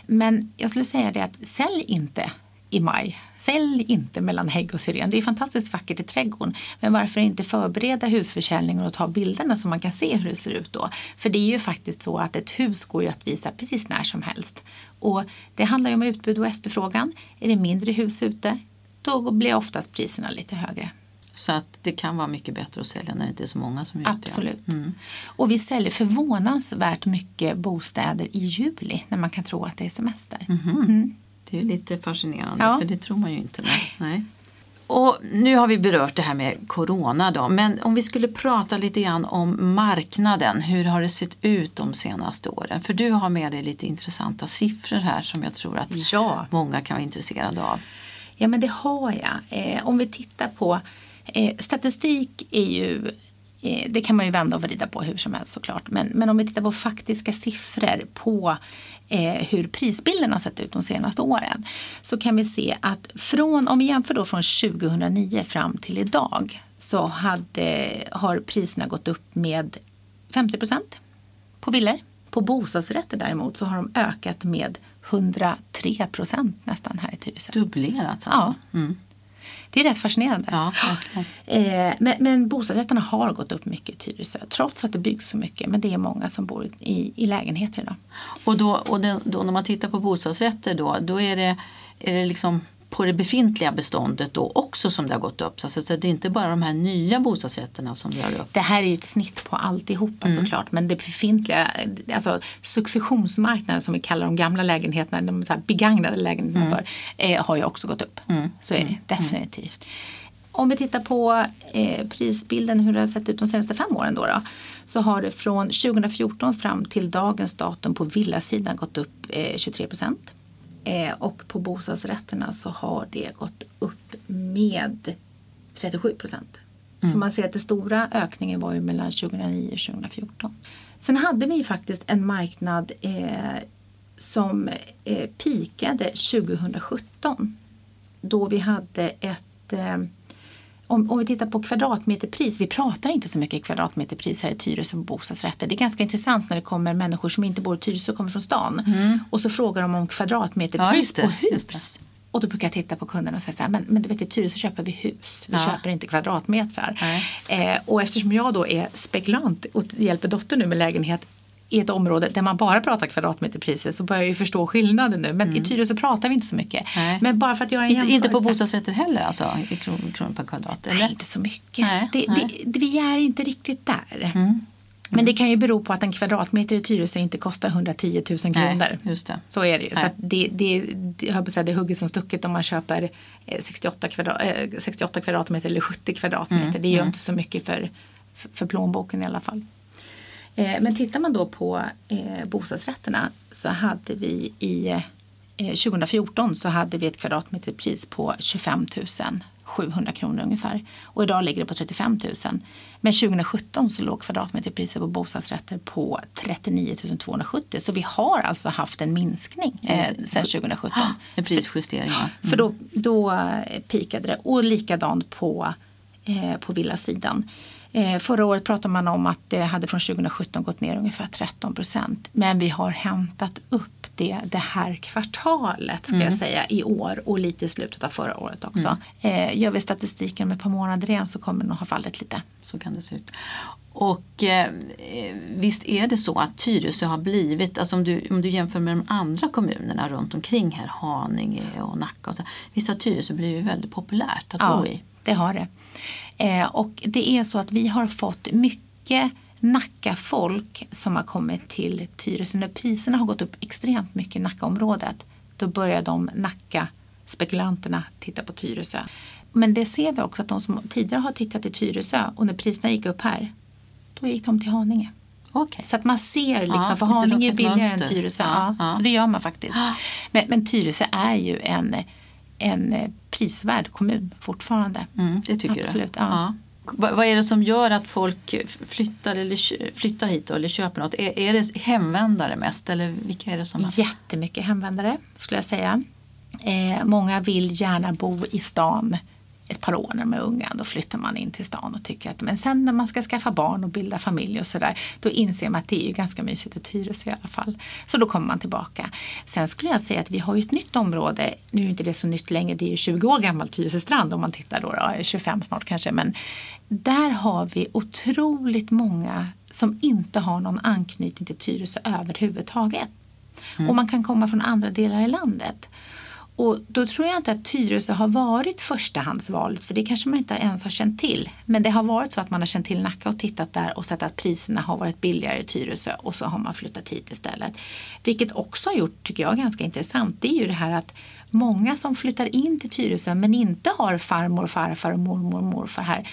Speaker 2: Men jag skulle säga det att sälj inte i maj. Sälj inte mellan hägg och syren. Det är fantastiskt vackert i trädgården. Men varför inte förbereda husförsäljningen och ta bilderna så man kan se hur det ser ut då? För det är ju faktiskt så att ett hus går ju att visa precis när som helst. Och det handlar ju om utbud och efterfrågan. Är det mindre hus ute, då blir oftast priserna lite högre.
Speaker 1: Så att det kan vara mycket bättre att sälja när det inte är så många som är ute.
Speaker 2: Absolut. Mm. Och vi säljer förvånansvärt mycket bostäder i juli när man kan tro att det är semester.
Speaker 1: Mm. Mm. Det är lite fascinerande ja. för det tror man ju inte. Nej. nej. Och nu har vi berört det här med corona då, men om vi skulle prata lite grann om marknaden. Hur har det sett ut de senaste åren? För du har med dig lite intressanta siffror här som jag tror att
Speaker 2: Ja.
Speaker 1: många kan vara intresserade av.
Speaker 2: Ja, men det har jag. Eh, om vi tittar på eh, statistik är ju det kan man ju vända och vrida på hur som helst såklart. Men, men om vi tittar på faktiska siffror på eh, hur prisbilden har sett ut de senaste åren. Så kan vi se att från, om vi jämför då från 2009 fram till idag så hade, har priserna gått upp med 50 procent på villor. På bostadsrätter däremot så har de ökat med 103 procent nästan här i Tyresö.
Speaker 1: Dubblerats alltså?
Speaker 2: Ja. Det är rätt fascinerande.
Speaker 1: Ja.
Speaker 2: Eh, men, men bostadsrätterna har gått upp mycket i Tyresö trots att det byggs så mycket. Men det är många som bor i, i lägenheter idag.
Speaker 1: Och, då, och det, då när man tittar på bostadsrätter då, då är det, är det liksom på det befintliga beståndet då också som det har gått upp. Så, så, så det är inte bara de här nya bostadsrätterna som drar upp.
Speaker 2: Det här är ju ett snitt på alltihopa såklart. Men det befintliga, alltså successionsmarknaden som vi kallar de gamla lägenheterna, de så här begagnade lägenheterna för, eh, har ju också gått upp. Så är det definitivt. Om vi tittar på eh, prisbilden, hur det har sett ut de senaste fem åren då, då så har det från 2014 fram till dagens datum på villasidan gått upp eh, 23 procent. Eh, och på bostadsrätterna så har det gått upp med 37 procent. Så man ser att den stora ökningen var ju mellan 2009 och 2014. Sen hade vi faktiskt en marknad eh, som eh, pikade 2017. Då vi hade ett eh, om, om vi tittar på kvadratmeterpris, vi pratar inte så mycket kvadratmeterpris här i Tyresö på bostadsrätter. Det är ganska intressant när det kommer människor som inte bor i Tyresö och kommer från stan. Och så frågar de om
Speaker 1: Ja,
Speaker 2: kvadratmeterpris
Speaker 1: det,
Speaker 2: på hus. Och då brukar jag titta på kunderna och säga så här, men, men du vet i Tyresö köper vi hus, vi
Speaker 1: Ja.
Speaker 2: köper inte kvadratmetrar. Eh, och eftersom jag då är spekulant och hjälper dottern nu med lägenhet i ett område där man bara pratar kvadratmeterpriser så börjar jag ju förstå skillnaden nu. Men i Tyresö pratar vi inte så mycket.
Speaker 1: Nej.
Speaker 2: Men bara för att göra en
Speaker 1: Inte, inte på
Speaker 2: jämförelse.
Speaker 1: bostadsrätter heller alltså, i kronor kron per kvadrat? Eller?
Speaker 2: Nej, inte så mycket.
Speaker 1: Nej,
Speaker 2: det,
Speaker 1: nej. Mm.
Speaker 2: Det, vi är inte riktigt där. Men det kan ju bero på att en kvadratmeter i Tyresö inte kostar 110 000 kronor.
Speaker 1: Nej, just det.
Speaker 2: Så är det ju. Så det, det, det, jag på säga, det är hugget som stucket om man köper eh, 68, kvadrat, eh, 68 kvadratmeter eller 70 kvadratmeter.
Speaker 1: Mm,
Speaker 2: Det gör inte så mycket för, för, för plånboken i alla fall. Eh, men tittar man då på eh, bostadsrätterna så hade vi i eh, 2014 så hade vi ett kvadratmeterpris på 25 700 kronor ungefär. Och idag ligger det på 35 000. Men 2017 så låg kvadratmeterpriset på bostadsrätter på 39 270. Så vi har alltså haft en minskning eh, sedan 2017.
Speaker 1: En prisjustering, ja.
Speaker 2: För då, då eh, pikade det. Och likadant på, eh, på villasidan. Eh, förra året pratade man om att det hade från 2017 gått ner ungefär 13 procent. Men vi har hämtat upp det det här kvartalet ska jag säga i år och lite i slutet av förra året också. Eh, gör vi statistiken med ett par månader igen så kommer det nog ha fallit lite.
Speaker 1: Så kan det se ut. Och eh, visst är det så att Tyresö har blivit, alltså om du, om du jämför med de andra kommunerna runt omkring här, Haninge och Nacka och så, visst har Tyresö blivit väldigt populärt att bo i?
Speaker 2: det har det. Eh, och det är så att vi har fått mycket Nacka-folk som har kommit till Tyresö. När priserna har gått upp extremt mycket i Nackaområdet då börjar de Nacka-spekulanterna titta på Tyresö. Men det ser vi också att de som tidigare har tittat i Tyresö och när priserna gick upp här då gick de till Haninge.
Speaker 1: Okej.
Speaker 2: Så att man ser liksom,
Speaker 1: Ja,
Speaker 2: för Haninge är billigare
Speaker 1: mönster.
Speaker 2: än Tyresö.
Speaker 1: Ja,
Speaker 2: Ja,
Speaker 1: ja.
Speaker 2: Så det gör man faktiskt. Men, men Tyresö är ju en, en eh, prisvärd kommun fortfarande.
Speaker 1: Mm, det tycker
Speaker 2: Absolut,
Speaker 1: du?
Speaker 2: ja.
Speaker 1: Vad, vad är det som gör att folk flyttar, eller, flyttar hit eller köper något? Är, är det hemvändare mest eller vilka är det som...
Speaker 2: Jättemycket hemvändare skulle jag säga. Eh, många vill gärna bo i stan ett par år när de är unga. Då flyttar man in till stan och tycker att men sen när man ska skaffa barn och bilda familj och sådär då inser man att det är ju ganska mysigt i Tyresö i alla fall. Så då kommer man tillbaka. Sen skulle jag säga att vi har ju ett nytt område. Nu är inte det så nytt längre, det är ju 20 år gammalt Tyresö strand om man tittar då, då 25 snart kanske. Men där har vi otroligt många som inte har någon anknytning till Tyresö överhuvudtaget. Och man kan komma från andra delar i landet. Och då tror jag inte att Tyresö har varit förstahandsval, för det kanske man inte ens har känt till. Men det har varit så att man har känt till Nacka och tittat där och sett att priserna har varit billigare i Tyresö och så har man flyttat hit istället. Vilket också har gjort, tycker jag, ganska intressant. Det är ju det här att många som flyttar in till Tyresö men inte har farmor, farfar och mormor och morfar här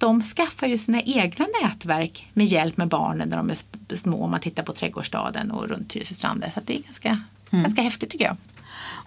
Speaker 2: de skaffar ju sina egna nätverk med hjälp med barnen när de är små. Om man tittar på Trädgårdsstaden och runt Tyresöstranden. Så det är ganska, mm. ganska häftigt tycker jag.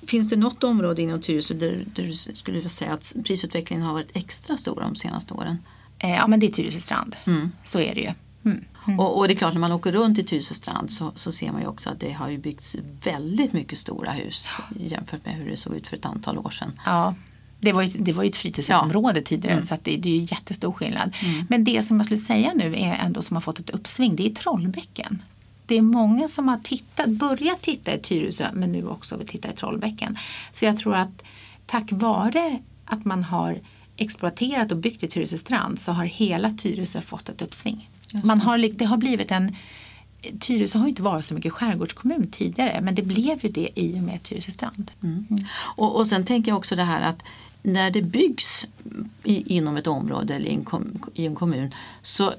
Speaker 1: Finns det något område inom Tyresö där, där du skulle säga att prisutvecklingen har varit extra stor de senaste åren?
Speaker 2: Eh, ja men det är Tyresö strand. Mm. Så är det ju. Mm.
Speaker 1: Mm. Och, och, det är klart när man åker runt i Tyresö strand så, så ser man ju också att det har ju byggts väldigt mycket stora hus jämfört med hur det såg ut för ett antal år sedan.
Speaker 2: Ja, det var ju, det var ju ett fritidshusområde ja. tidigare mm. så det, det, är ju jättestor skillnad. Mm. Men det som jag skulle säga nu är ändå som har fått ett uppsving, det är Trollbäcken. Det är många som har tittat, börjat titta i Tyresö men nu också vill titta i Trollbäcken. Så jag tror att tack vare att man har exploaterat och byggt i Tyresö strand så har hela Tyresö fått ett uppsving. Man har, det har blivit en Tyresö har inte varit så mycket skärgårdskommun tidigare men det blev ju det i och med Tyresö strand.
Speaker 1: Mm. Mm. Och, och sen tänker jag också det här att när det byggs i, inom ett område eller i en, kom, i en kommun så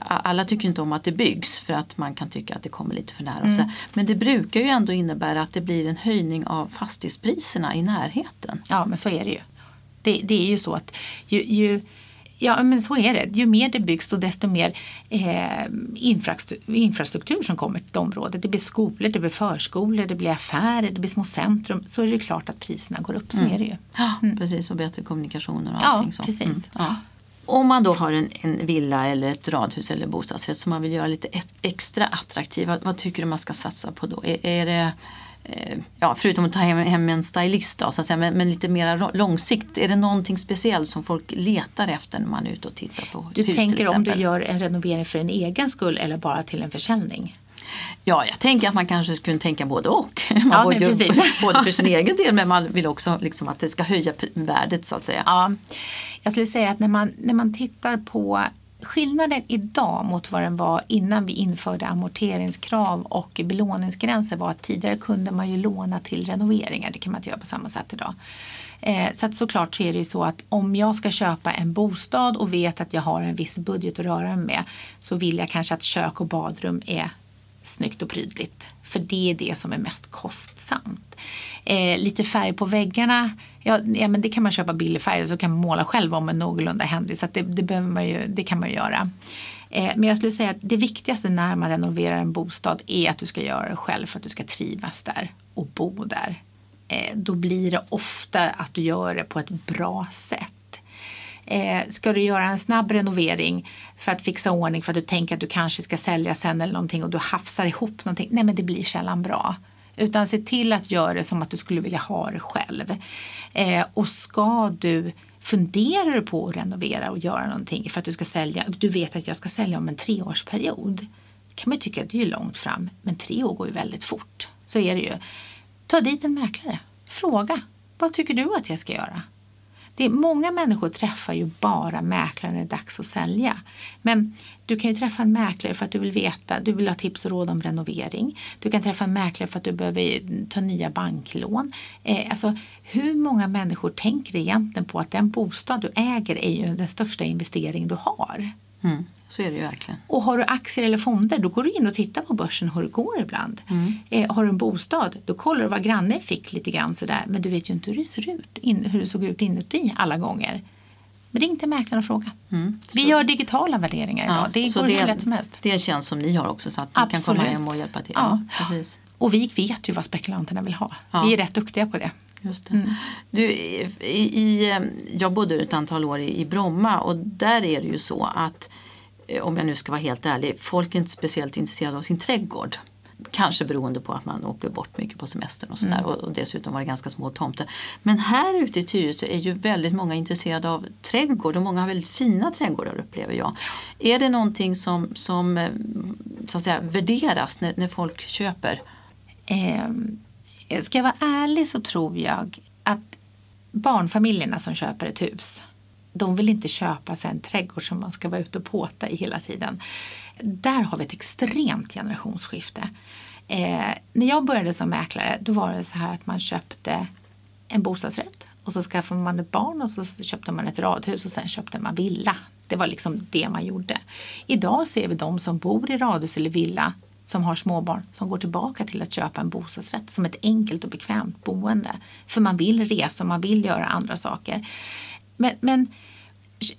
Speaker 1: alla tycker inte om att det byggs för att man kan tycka att det kommer lite för nära. Mm. Men det brukar ju ändå innebära att det blir en höjning av fastighetspriserna i närheten.
Speaker 2: Ja men så är det ju. Det, det är ju så att ju, ju Ja, men så är det. Ju mer det byggs och desto mer eh, infrastruktur som kommer till området. Det blir skolor, det blir förskolor, det blir affärer, det blir små centrum. Så är det klart att priserna går upp. Så mm. är det ju.
Speaker 1: Mm. precis. Och bättre kommunikationer och allting.
Speaker 2: Ja, precis. Mm. Ja.
Speaker 1: Om man då har en, en, villa eller ett radhus eller bostadsrätt som man vill göra lite extra attraktiv, vad, vad tycker du man ska satsa på då? Är, är det Eh, ja, förutom att ta hem, hem en stylist då, så att säga, men, men lite mer långsikt. Är det någonting speciellt som folk letar efter när man är ute och tittar på
Speaker 2: du
Speaker 1: hus
Speaker 2: Du tänker om du gör en renovering för en egen skull eller bara till en försäljning?
Speaker 1: Ja, jag tänker att man kanske skulle tänka både och. Man ja, både, både för sin egen del men man vill också liksom att det ska höja värdet så att säga.
Speaker 2: Ja, jag skulle säga att när man, när man tittar på skillnaden idag mot vad den var innan vi införde amorteringskrav och belåningsgränser var att tidigare kunde man ju låna till renoveringar. Det kan man inte göra på samma sätt idag. Eh, så att såklart så är det ju så att om jag ska köpa en bostad och vet att jag har en viss budget att röra mig med så vill jag kanske att kök och badrum är snyggt och prydligt. För det är det som är mest kostsamt. Eh, lite färg på väggarna, ja, ja, men det kan man köpa billig färg och så kan man måla själv om en någorlunda händig. Så det, det, behöver man ju, det kan man ju göra. Eh, men jag skulle säga att det viktigaste när man renoverar en bostad är att du ska göra det själv för att du ska trivas där och bo där. Eh, då blir det ofta att du gör det på ett bra sätt. Eh, ska du göra en snabb renovering för att fixa ordning för att du tänker att du kanske ska sälja sen eller någonting och du hafsar ihop någonting. Nej men det blir sällan bra. Utan se till att göra det som att du skulle vilja ha det själv. Eh, och ska du Funderar du på att renovera och göra någonting för att du ska sälja, du vet att jag ska sälja om en treårsperiod. kan man tycka att det är långt fram, men tre år går ju väldigt fort. Så är det ju. Ta dit en mäklare. Fråga. Vad tycker du att jag ska göra? Det är, många människor träffar ju bara mäklare när det är dags att sälja. Men du kan ju träffa en mäklare för att du vill veta, du vill ha tips och råd om renovering. Du kan träffa en mäklare för att du behöver ta nya banklån. Eh, alltså, hur många människor tänker egentligen på att den bostad du äger är ju den största investering du har?
Speaker 1: Mm, så är det ju verkligen.
Speaker 2: Och har du aktier eller fonder då går du in och tittar på börsen hur det går ibland. Mm. Eh, har du en bostad då kollar du vad grannen fick lite grann sådär men du vet ju inte hur det ser ut, in, hur det såg ut inuti alla gånger. Men ring till mäklaren och fråga. Mm, Vi så. gör digitala värderingar idag. Ja, det går hur lätt som helst.
Speaker 1: Det är en tjänst som ni har också så att du kan komma hem och hjälpa till.
Speaker 2: Ja. ja. precis. Och vi vet ju vad spekulanterna vill ha. Ja. Vi är rätt duktiga på det.
Speaker 1: Just mm. Du, i, i, jag bodde ett antal år i, i Bromma och där är det ju så att Eh, om jag nu ska vara helt ärlig, folk är inte speciellt intresserade av sin trädgård. Kanske beroende på att man åker bort mycket på semestern och sådär mm. och, dessutom var det ganska små tomter. Men här ute i Tyresö är ju väldigt många intresserade av trädgård och många har väldigt fina trädgårdar upplever jag. Är det någonting som, som eh, så att säga, värderas när, när folk köper?
Speaker 2: Eh, Eh, ska jag vara ärlig så tror jag att barnfamiljerna som köper ett hus De vill inte köpa sig en trädgård som man ska vara ute och påta i hela tiden. Där har vi ett extremt generationsskifte. Eh, när jag började som mäklare då var det så här att man köpte en bostadsrätt och så skaffade man ett barn och så köpte man ett radhus och sen köpte man villa. Det var liksom det man gjorde. Idag ser vi de som bor i radhus eller villa som har småbarn som går tillbaka till att köpa en bostadsrätt som ett enkelt och bekvämt boende. För man vill resa, och man vill göra andra saker. Men, men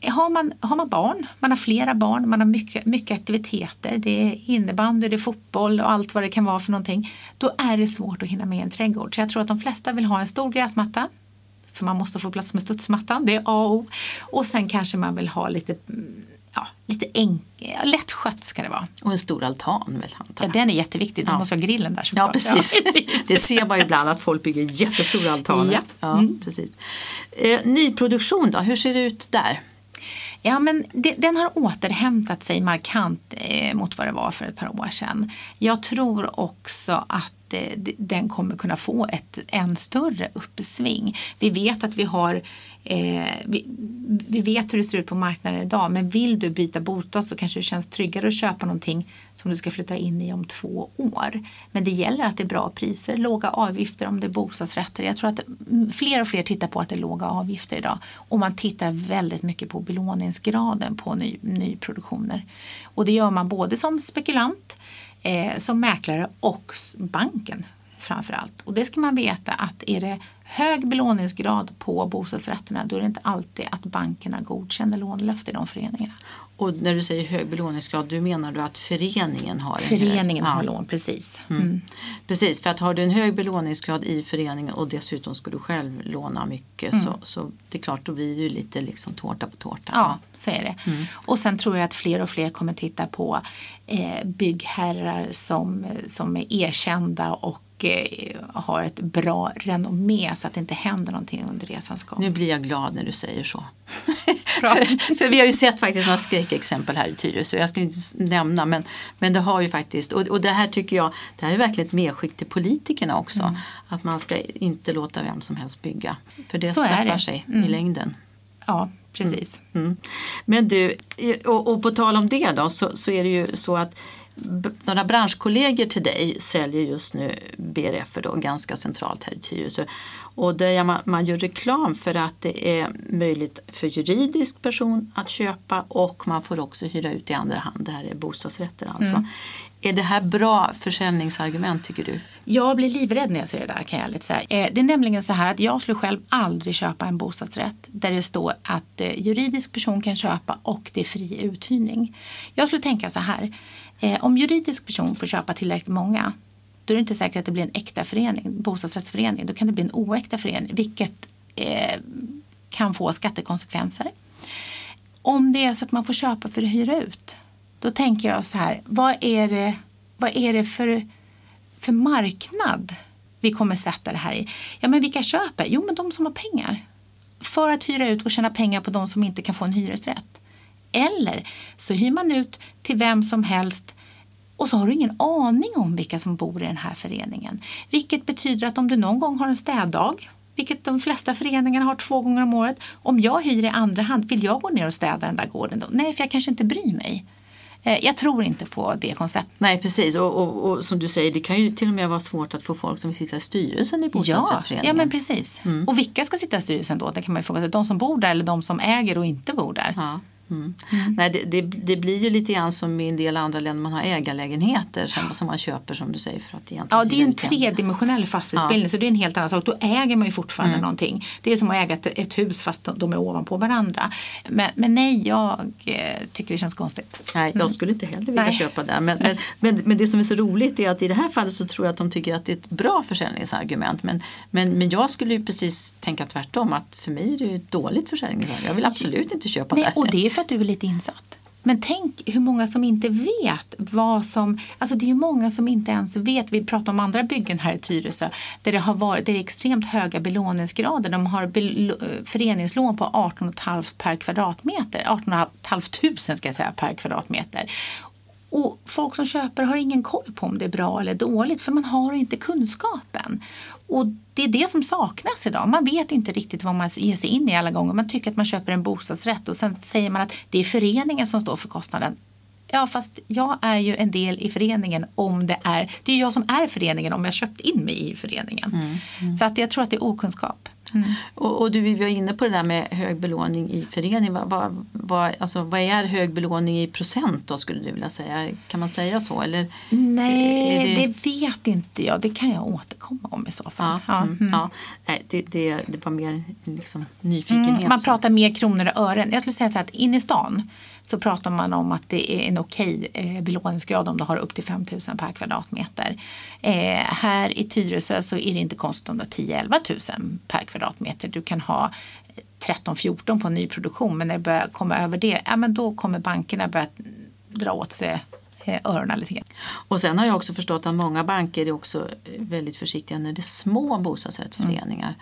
Speaker 2: har, man, har man barn, man har flera barn, man har mycket, mycket aktiviteter, det är innebandy, det är fotboll och allt vad det kan vara för någonting. Då är det svårt att hinna med en trädgård. Så jag tror att de flesta vill ha en stor gräsmatta för man måste få plats med studsmattan, det är A och O. Och sen kanske man vill ha lite mm, ja, lite enk, lättskött ska det vara.
Speaker 1: Och en stor altan väl?
Speaker 2: Ja, den är jätteviktig. Du ja. måste ha grillen där.
Speaker 1: Ja precis. ja, precis. det ser man ju ibland att folk bygger jättestora altaner. Ja. ja mm. precis. Eh, nyproduktion då, hur ser det ut där?
Speaker 2: Ja, men det, den har återhämtat sig markant eh, mot vad det var för ett par år sedan. Jag tror också att eh, den kommer kunna få ett än större uppsving. Vi vet att vi har Eh, vi, vi, vet hur det ser ut på marknaden idag men vill du byta bostad så kanske det känns tryggare att köpa någonting som du ska flytta in i om två år. Men det gäller att det är bra priser, låga avgifter om det är bostadsrätter. Jag tror att fler och fler tittar på att det är låga avgifter idag och man tittar väldigt mycket på belåningsgraden på ny, nyproduktioner. Och det gör man både som spekulant, eh, som mäklare och banken framför allt. Och det ska man veta att är det hög belåningsgrad på bostadsrätterna då är det inte alltid att bankerna godkänner lånelöfte i de föreningarna.
Speaker 1: Och när du säger hög belåningsgrad, du menar du att föreningen har
Speaker 2: Föreningen har lån, precis.
Speaker 1: Mm. Mm. Precis, för att har du en hög belåningsgrad i föreningen och dessutom ska du själv låna mycket mm. så, så det är klart då blir det ju lite liksom tårta på tårta.
Speaker 2: Ja, så är det. Mm. Och sen tror jag att fler och fler kommer titta på eh, byggherrar som, som är erkända och och eh, har ett bra renommé så att det inte händer någonting under resans gång.
Speaker 1: Nu blir jag glad när du säger så. för, för, vi har ju sett faktiskt några skräckexempel här i Tyresö. Jag ska inte nämna men, men det har ju faktiskt och, och det här tycker jag det här är verkligen ett medskick till politikerna också. Mm. Att man ska inte låta vem som helst bygga. För det så straffar det. sig mm. i längden.
Speaker 2: Ja, precis.
Speaker 1: Mm. mm. Men du, och, och, på tal om det då så, så är det ju så att några branschkollegor till dig säljer just nu BRF då, ganska centralt här i Tyresö. Och där man, man gör reklam för att det är möjligt för juridisk person att köpa och man får också hyra ut i andra hand. Det här är bostadsrätter alltså. Mm. Är det här bra försäljningsargument tycker du?
Speaker 2: Jag blir livrädd när jag ser det där kan jag ärligt säga. Eh, det är nämligen så här att jag skulle själv aldrig köpa en bostadsrätt där det står att eh, juridisk person kan köpa och det är fri uthyrning. Jag skulle tänka så här Eh, om juridisk person får köpa tillräckligt många då är det inte säkert att det blir en äkta förening, bostadsrättsförening. Då kan det bli en oäkta förening vilket eh, kan få skattekonsekvenser. Om det är så att man får köpa för att hyra ut då tänker jag så här, vad är det, vad är det för, för marknad vi kommer sätta det här i? Ja men vilka köper? Jo men de som har pengar. För att hyra ut och tjäna pengar på de som inte kan få en hyresrätt. Eller så hyr man ut till vem som helst och så har du ingen aning om vilka som bor i den här föreningen. Vilket betyder att om du någon gång har en städdag, vilket de flesta föreningar har två gånger om året, om jag hyr i andra hand, vill jag gå ner och städa den där gården då? Nej, för jag kanske inte bryr mig. Eh, jag tror inte på det konceptet.
Speaker 1: Nej precis och, och, och, som du säger det kan ju till och med vara svårt att få folk som vill sitta i styrelsen i bostadsrättsföreningen.
Speaker 2: Ja, ja men precis. Mm. Och vilka ska sitta i styrelsen då? Det kan man ju fråga sig. De som bor där eller de som äger och inte bor där.
Speaker 1: Ja. Mm. Mm. Nej, det, det, det, blir ju lite grann som i en del andra länder man har ägarlägenheter som, som man köper som du säger. För att
Speaker 2: ja, det är en tredimensionell fastighetsbildning ja. så det är en helt annan sak. Då äger man ju fortfarande mm. någonting. Det är som att äga ett, ett hus fast de är ovanpå varandra. Men, men nej, jag eh, tycker det känns konstigt.
Speaker 1: Nej, jag mm. skulle inte heller vilja nej. köpa där. Men, men, men, men, det som är så roligt är att i det här fallet så tror jag att de tycker att det är ett bra försäljningsargument. Men, men, men jag skulle ju precis tänka tvärtom att för mig är det ett dåligt försäljningsargument. Jag vill absolut inte köpa
Speaker 2: nej,
Speaker 1: där.
Speaker 2: Och det för att du är lite insatt. Men tänk hur många som inte vet vad som... Alltså det är ju många som inte ens vet. Vi pratar om andra byggen här i Tyresö där det har varit där det är extremt höga belåningsgrader. De har bel, föreningslån på 18,5 per kvadratmeter. 18 500 ska jag säga per kvadratmeter. Och folk som köper har ingen koll på om det är bra eller dåligt för man har inte kunskapen. Och det är det som saknas idag. Man vet inte riktigt vad man ger sig in i alla gånger. Man tycker att man köper en bostadsrätt och sen säger man att det är föreningen som står för kostnaden. Ja, fast jag är ju en del i föreningen om det är, det är jag som är föreningen om jag köpt in mig i föreningen. Mm, mm. Så att jag tror att det är okunskap.
Speaker 1: Mm. Och, och, du vi var inne på det där med hög belåning i förening. Vad, vad, vad, alltså, vad är hög belåning i procent då skulle du vilja säga? Kan man säga så? Eller,
Speaker 2: Nej, det... det... vet inte jag. Det kan jag återkomma om i så fall.
Speaker 1: Ja, ja. Mm. mm. ja. Nej, det, det, det var mer liksom, nyfikenhet. Mm,
Speaker 2: man pratar mer kronor och ören. Jag skulle säga så att inne i stan så pratar man om att det är en okej eh, belåningsgrad om du har upp till 5 000 per kvadratmeter. Eh, här i Tyresö så är det inte konstigt om du har 10-11 000 per kvadratmeter. Du kan ha 13-14 på nyproduktion men när det börjar komma över det, ja, men då kommer bankerna börja dra åt sig eh, öronen lite grann.
Speaker 1: Och sen har jag också förstått att många banker är också väldigt försiktiga när det är små bostadsrättsföreningar. Mm.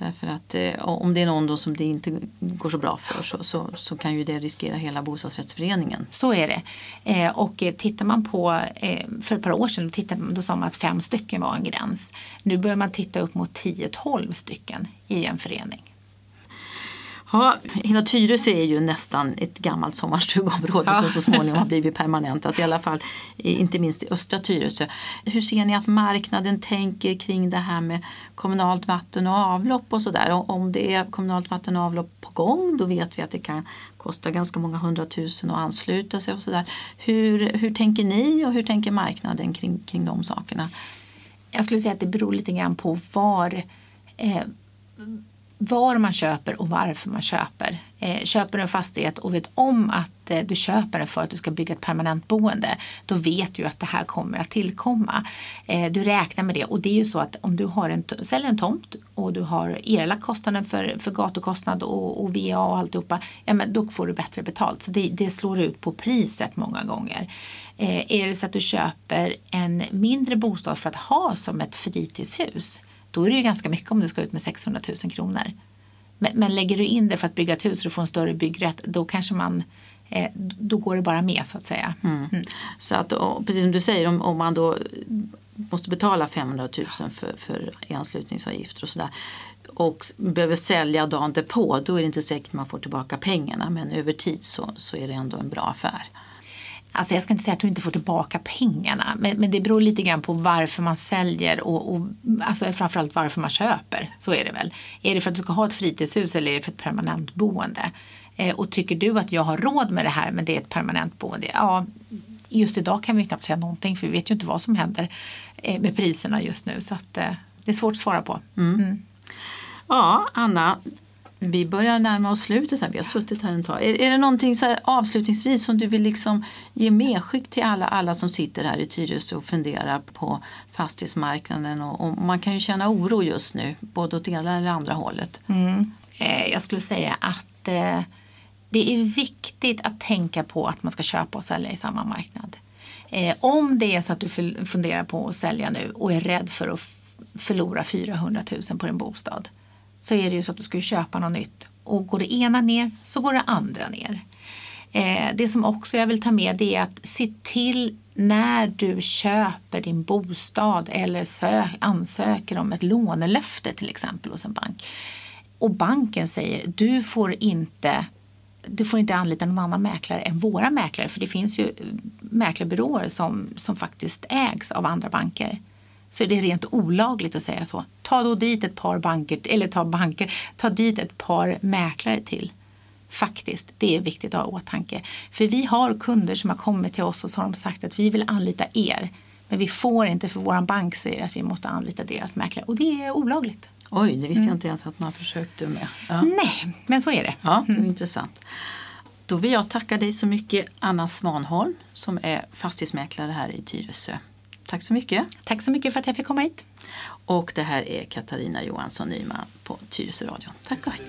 Speaker 1: Därför att eh, om det är någon då som det inte går så bra för så, så, så kan ju det riskera hela bostadsrättsföreningen.
Speaker 2: Så är det. Eh, och eh, tittar man på, eh, för ett par år sedan tittade, då sa man att fem stycken var en gräns. Nu börjar man titta upp mot 10-12 stycken i en förening.
Speaker 1: Ja, hela Tyresö är ju nästan ett gammalt sommarstugområde ja. som så småningom har blivit permanentat. I alla fall inte minst i östra Tyresö. Hur ser ni att marknaden tänker kring det här med kommunalt vatten och avlopp och sådär? Om det är kommunalt vatten och avlopp på gång då vet vi att det kan kosta ganska många hundratusen att ansluta sig och sådär. Hur, hur tänker ni och hur tänker marknaden kring, kring de sakerna?
Speaker 2: Jag skulle säga att det beror lite grann på var eh, var man köper och varför man köper. Eh, köper du en fastighet och vet om att eh, du köper den för att du ska bygga ett permanent boende, då vet du att det här kommer att tillkomma. Eh, du räknar med det och det är ju så att om du har en, säljer en tomt och du har erlagt kostnaden för, för gatukostnad och, och VA och alltihopa, ja, men då får du bättre betalt. Så det, det slår ut på priset många gånger. Eh, är det så att du köper en mindre bostad för att ha som ett fritidshus, då är det ju ganska mycket om du ska ut med 600 000 kronor. Men, men lägger du in det för att bygga ett hus och du får en större byggrätt, då kanske man eh, då går det bara med så att säga. Mm.
Speaker 1: Mm. Så att, och, precis som du säger, om, om man då måste betala 500 000 för, för anslutningsavgifter och sådär och behöver sälja dagen därpå, då är det inte säkert man får tillbaka pengarna men över tid så, så är det ändå en bra affär.
Speaker 2: Alltså jag ska inte säga att du inte får tillbaka pengarna men, men det beror lite grann på varför man säljer och, och alltså framförallt varför man köper. Så är det väl. Är det för att du ska ha ett fritidshus eller är det för ett permanent boende? Eh, och tycker du att jag har råd med det här men det är ett permanent boende? Ja, just idag kan vi knappt säga någonting för vi vet ju inte vad som händer eh, med priserna just nu så att, eh, det är svårt att svara på. Mm. Mm.
Speaker 1: Ja, Anna, vi börjar närma oss slutet här. Vi har suttit här en tag. Är, är det någonting så avslutningsvis som du vill liksom ge medskick till alla, alla som sitter här i Tyresö och funderar på fastighetsmarknaden? Och, och man kan ju känna oro just nu, både åt ena eller andra hållet.
Speaker 2: Mm. Eh, jag skulle säga att eh, det är viktigt att tänka på att man ska köpa och sälja i samma marknad. Eh, om det är så att du funderar på att sälja nu och är rädd för att förlora 400 000 på din bostad så är det ju så att du ska köpa något nytt. Och går det ena ner så går det andra ner. Eh, det som också jag vill ta med det är att se till när du köper din bostad eller sök, ansöker om ett lånelöfte till exempel hos en bank. Och banken säger du får inte du får inte anlita någon annan mäklare än våra mäklare för det finns ju mäklarbyråer som, som faktiskt ägs av andra banker så är det rent olagligt att säga så. Ta då dit ett par banker, eller ta banker, ta dit ett par mäklare till. Faktiskt, det är viktigt att ha i åtanke. För vi har kunder som har kommit till oss och så har de sagt att vi vill anlita er. Men vi får inte för vår bank säger att vi måste anlita deras mäklare och det är olagligt.
Speaker 1: Oj, det visste jag inte ens att man försökte med.
Speaker 2: Ja. Nej, men så är det.
Speaker 1: Ja, det är mm. intressant. Då vill jag tacka dig så mycket Anna Svanholm som är fastighetsmäklare här i Tyresö. Tack så mycket.
Speaker 2: Tack så mycket för att jag fick komma hit.
Speaker 1: Och det här är Katarina Johansson Nyman på Tyresö Radio. Tack och hej.